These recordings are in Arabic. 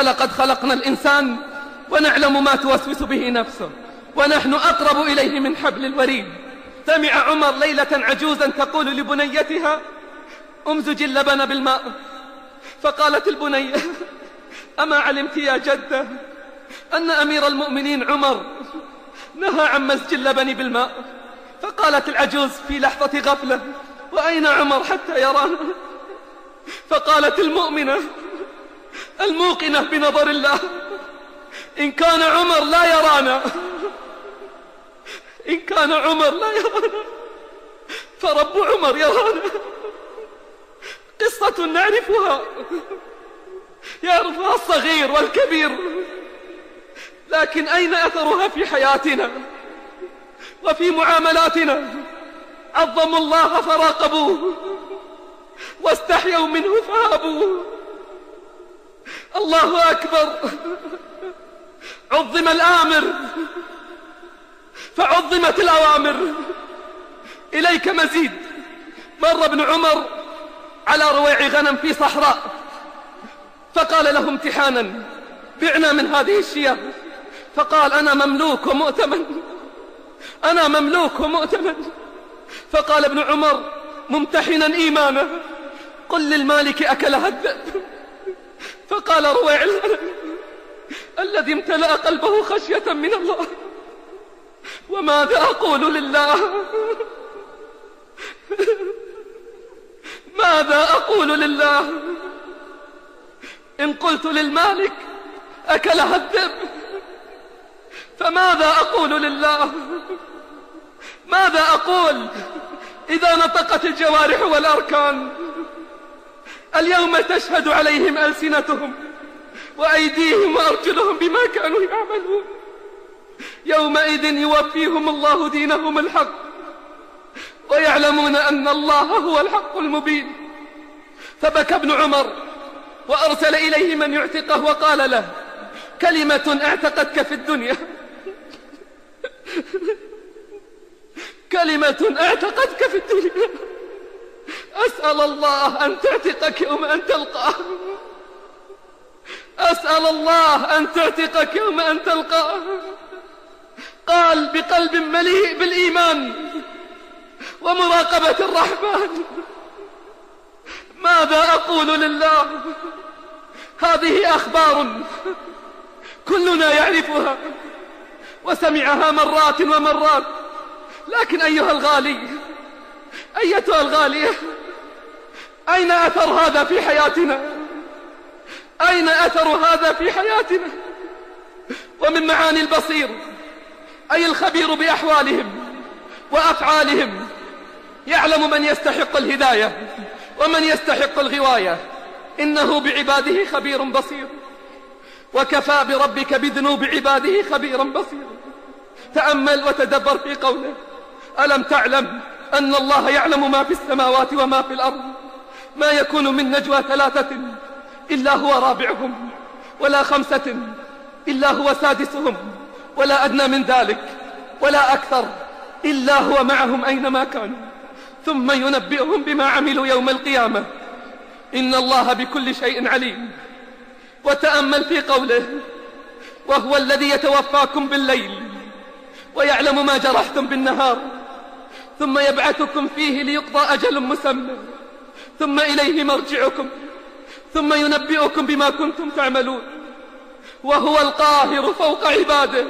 ولقد خلقنا الإنسان ونعلم ما توسوس به نفسه ونحن أقرب إليه من حبل الوريد. سمع عمر ليلة عجوزا تقول لبنيتها أمزج اللبن بالماء. فقالت البنية أما علمت يا جدة أن أمير المؤمنين عمر نهى عن مزج اللبن بالماء. فقالت العجوز في لحظة غفلة وأين عمر حتى يرانا فقالت المؤمنة الموقنة بنظر الله. إن كان عمر لا يرانا. إن كان عمر لا يرانا. فرب عمر يرانا. قصة نعرفها. يعرفها الصغير والكبير. لكن أين أثرها في حياتنا؟ وفي معاملاتنا؟ عظموا الله فراقبوه. واستحيوا منه فهابوه. الله أكبر. عظم الآمر. فعظمت الأوامر. إليك مزيد. مر ابن عمر على رويع غنم في صحراء. فقال له امتحانا. بعنا من هذه الشياه. فقال أنا مملوك ومؤتمن أنا مملوك ومؤتمن فقال ابن عمر ممتحنا إيمانه قل للمالك أكلها الذئب فقال رويع الذي امتلأ قلبه خشية من الله. وماذا أقول لله؟ ماذا أقول لله؟ إن قلت للمالك أكلها الذئب فماذا أقول لله؟ ماذا أقول إذا نطقت الجوارح والأركان؟ اليوم تشهد عليهم ألسنتهم وأيديهم وأرجلهم بما كانوا يعملون. يومئذ يوفيهم الله دينهم الحق ويعلمون أن الله هو الحق المبين. فبكى ابن عمر وأرسل إليه من يعتقه وقال له كلمة اعتقتك في الدنيا. كلمة اعتقتك في الدنيا. أسأل الله أن تعتقك يوم أن تلقاه. أسأل الله أن تعتقك يوم أن تلقاه. قال بقلب مليء بالإيمان ومراقبة الرحمن. ماذا أقول لله؟ هذه أخبار كلنا يعرفها وسمعها مرات ومرات. لكن أيها الغالي أيتها الغالية أين أثر هذا في حياتنا؟ أين أثر هذا في حياتنا؟ ومن معاني البصير أي الخبير بأحوالهم وأفعالهم يعلم من يستحق الهداية ومن يستحق الغواية. إنه بعباده خبير بصير وكفى بربك بذنوب عباده خبيرا بصيرا تأمل وتدبر في قوله ألم تعلم أن الله يعلم ما في السماوات وما في الأرض؟ ما يكون من نجوى ثلاثة إلا هو رابعهم ولا خمسة إلا هو سادسهم ولا أدنى من ذلك ولا أكثر إلا هو معهم أينما كانوا. ثم ينبئهم بما عملوا يوم القيامة. إن الله بكل شيء عليم. وتأمل في قوله وهو الذي يتوفاكم بالليل ويعلم ما جرحتم بالنهار ثم يبعثكم فيه ليقضى أجل مسمى. ثم إليه مرجعكم ثم ينبئكم بما كنتم تعملون وهو القاهر فوق عباده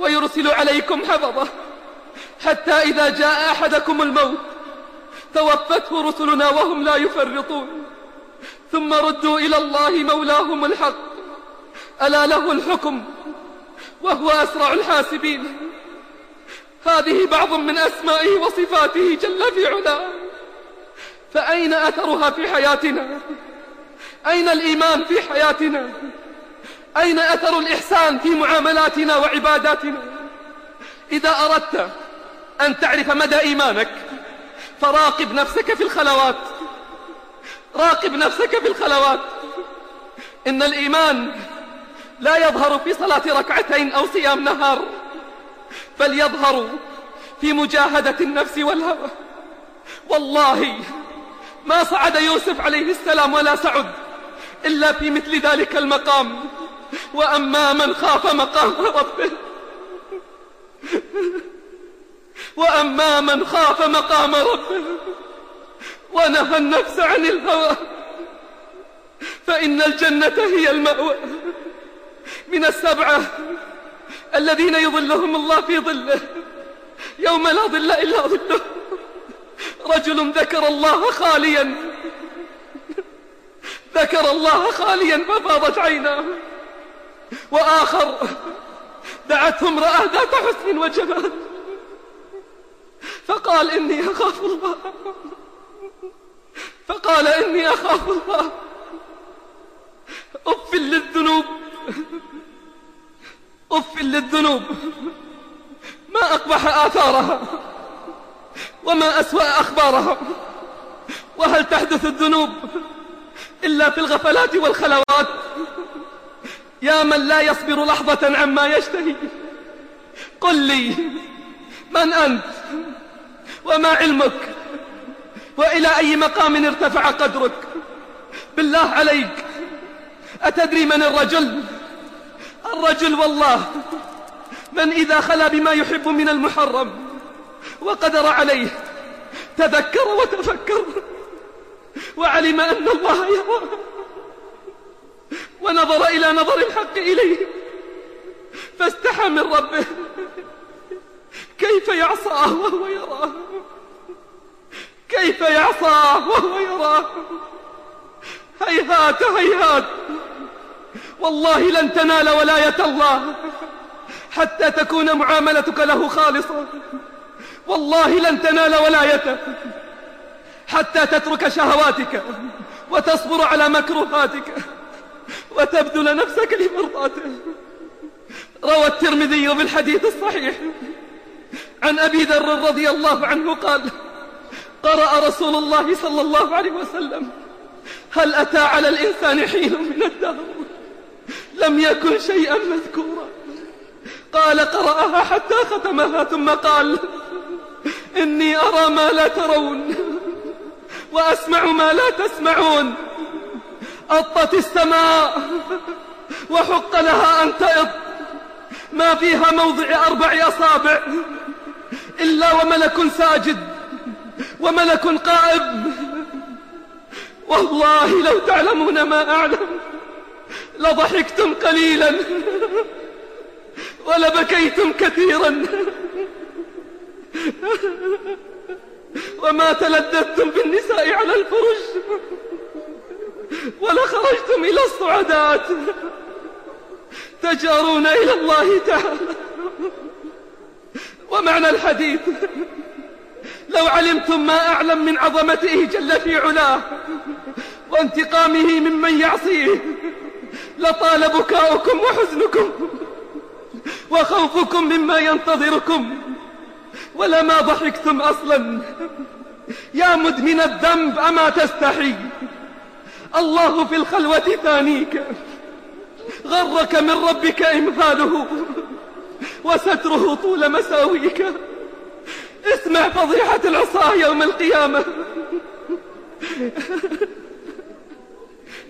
ويرسل عليكم حفظه حتى إذا جاء أحدكم الموت توفته رسلنا وهم لا يفرطون ثم ردوا إلى الله مولاهم الحق ألا له الحكم وهو أسرع الحاسبين. هذه بعض من أسمائه وصفاته جل في علاه. فأين أثرها في حياتنا؟ أين الإيمان في حياتنا؟ أين أثر الإحسان في معاملاتنا وعباداتنا؟ إذا أردت أن تعرف مدى إيمانك فراقب نفسك في الخلوات. راقب نفسك في الخلوات. إن الإيمان لا يظهر في صلاة ركعتين أو صيام نهار بل يظهر في مجاهدة النفس والهوى. والله ما صعد يوسف عليه السلام ولا سعد إلا في مثل ذلك المقام. وأما من خاف مقام ربه وأما من خاف مقام ربه ونهى النفس عن الهوى فإن الجنة هي المأوى. من السبعة الذين يظلهم الله في ظله يوم لا ظل إلا ظله. رجل ذكر الله خاليا. ذكر الله خاليا ففاضت عيناه. وآخر دعته امرأة ذات حسن وجمال. فقال إني أخاف الله. فقال إني أخاف الله. أف للذنوب. أف للذنوب. ما أقبح آثارها. وما أسوأ أخبارها وهل تحدث الذنوب إلا في الغفلات والخلوات؟ يا من لا يصبر لحظة عما يشتهي قل لي من أنت؟ وما علمك؟ وإلى أي مقام ارتفع قدرك؟ بالله عليك أتدري من الرجل؟ الرجل والله من إذا خلا بما يحب من المحرم؟ وقدر عليه. تذكر وتفكر. وعلم أن الله يرى. ونظر إلى نظر الحق إليه. فاستحى من ربه. كيف يعصاه وهو يراه كيف يعصاه وهو يراه هيهات هيهات. والله لن تنال ولاية الله. حتى تكون معاملتك له خالصة. والله لن تنال ولايته حتى تترك شهواتك وتصبر على مكروهاتك وتبذل نفسك لمرضاته. روى الترمذي بالحديث الصحيح. عن أبي ذر رضي الله عنه قال قرأ رسول الله صلى الله عليه وسلم هل أتى على الإنسان حين من الدهر؟ لم يكن شيئا مذكورا. قال قرأها حتى ختمها ثم قال إني أرى ما لا ترون وأسمع ما لا تسمعون. أطت السماء وحق لها أن تئط ما فيها موضع أربع أصابع إلا وملك ساجد وملك قائم والله لو تعلمون ما أعلم لضحكتم قليلا ولبكيتم كثيرا. وما تلذذتم بالنساء على الفرش ولخرجتم إلى الصعدات. تجارون إلى الله تعالى. ومعنى الحديث لو علمتم ما أعلم من عظمته جل في علاه وانتقامه ممن يعصيه لطال بكاؤكم وحزنكم وخوفكم مما ينتظركم. ولما ضحكتم أصلا. يا مدمن الذنب أما تستحي؟ الله في الخلوة ثانيك. غرك من ربك إمهاله. وستره طول مساويك. اسمع فضيحة العصاة يوم القيامة.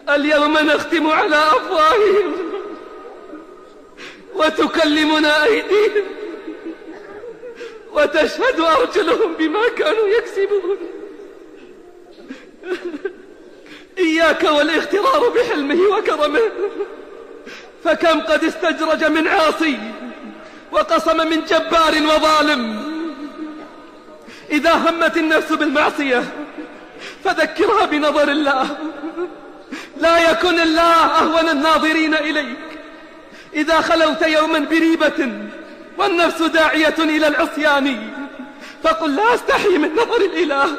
اليوم نختم على أفواههم. وتكلمنا أيديهم. وتشهد أرجلهم بما كانوا يكسبون. إياك والاغترار بحلمه وكرمه. فكم قد استجرج من عاصي وقصم من جبار وظالم. إذا همت النفس بالمعصية فذكرها بنظر الله. لا يكن الله أهون الناظرين إليك. إذا خلوت يوما بريبة والنفس داعية إلى العصيان. فقل لا أستحي من نظر الإله.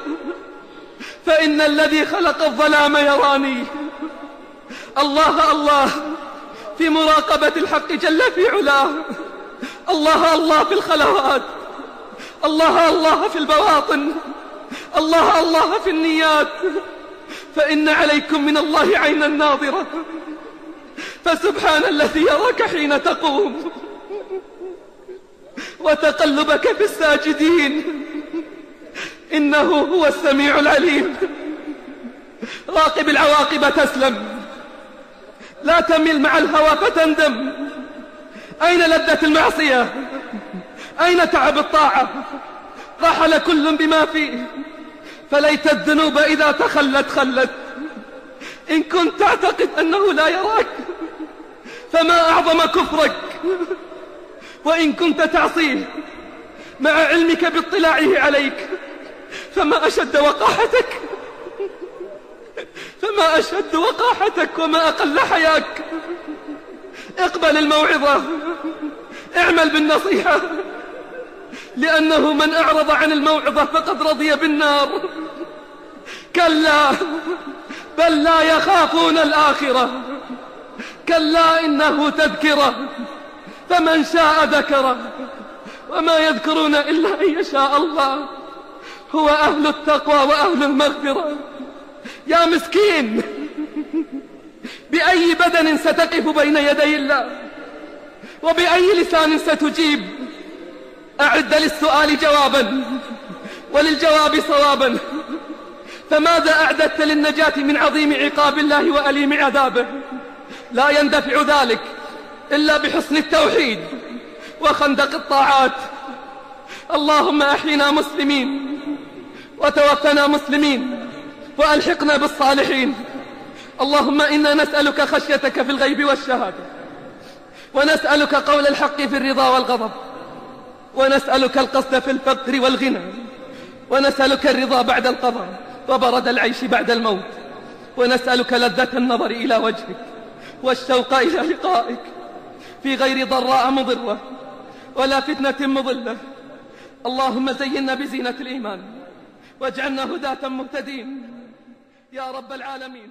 فإن الذي خلق الظلام يراني. الله الله في مراقبة الحق جل في علاه. الله الله في الخلوات. الله الله في البواطن. الله الله في النيات. فإن عليكم من الله عينا ناظرة. فسبحان الذي يراك حين تقوم. وتقلبك في الساجدين. إنه هو السميع العليم. راقب العواقب تسلم. لا تمل مع الهوى فتندم. أين لذة المعصية؟ أين تعب الطاعة؟ رحل كل بما فيه فليت الذنوب إذا تخلت خلت. إن كنت تعتقد أنه لا يراك فما أعظم كفرك؟ وإن كنت تعصيه مع علمك باطلاعه عليك فما أشد وقاحتك فما أشد وقاحتك وما أقل حياك. اقبل الموعظة اعمل بالنصيحة لأنه من أعرض عن الموعظة فقد رضي بالنار. كلا بل لا يخافون الآخرة كلا إنه تذكرة. فمن شاء ذكره. وما يذكرون إلا أن يشاء الله. هو أهل التقوى وأهل المغفرة. يا مسكين بأي بدن ستقف بين يدي الله؟ وبأي لسان ستجيب؟ أعد للسؤال جوابا وللجواب صوابا. فماذا أعددت للنجاة من عظيم عقاب الله وأليم عذابه؟ لا يندفع ذلك. إلا بحسن التوحيد وخندق الطاعات. اللهم أحينا مسلمين وتوفنا مسلمين وألحقنا بالصالحين. اللهم إنا نسألك خشيتك في الغيب والشهادة. ونسألك قول الحق في الرضا والغضب. ونسألك القصد في الفقر والغنى. ونسألك الرضا بعد القضاء وبرد العيش بعد الموت. ونسألك لذة النظر إلى وجهك والشوق إلى لقائك. في غير ضراء مضرة ولا فتنة مضلة. اللهم زينا بزينة الإيمان واجعلنا هداة مهتدين. يا رب العالمين.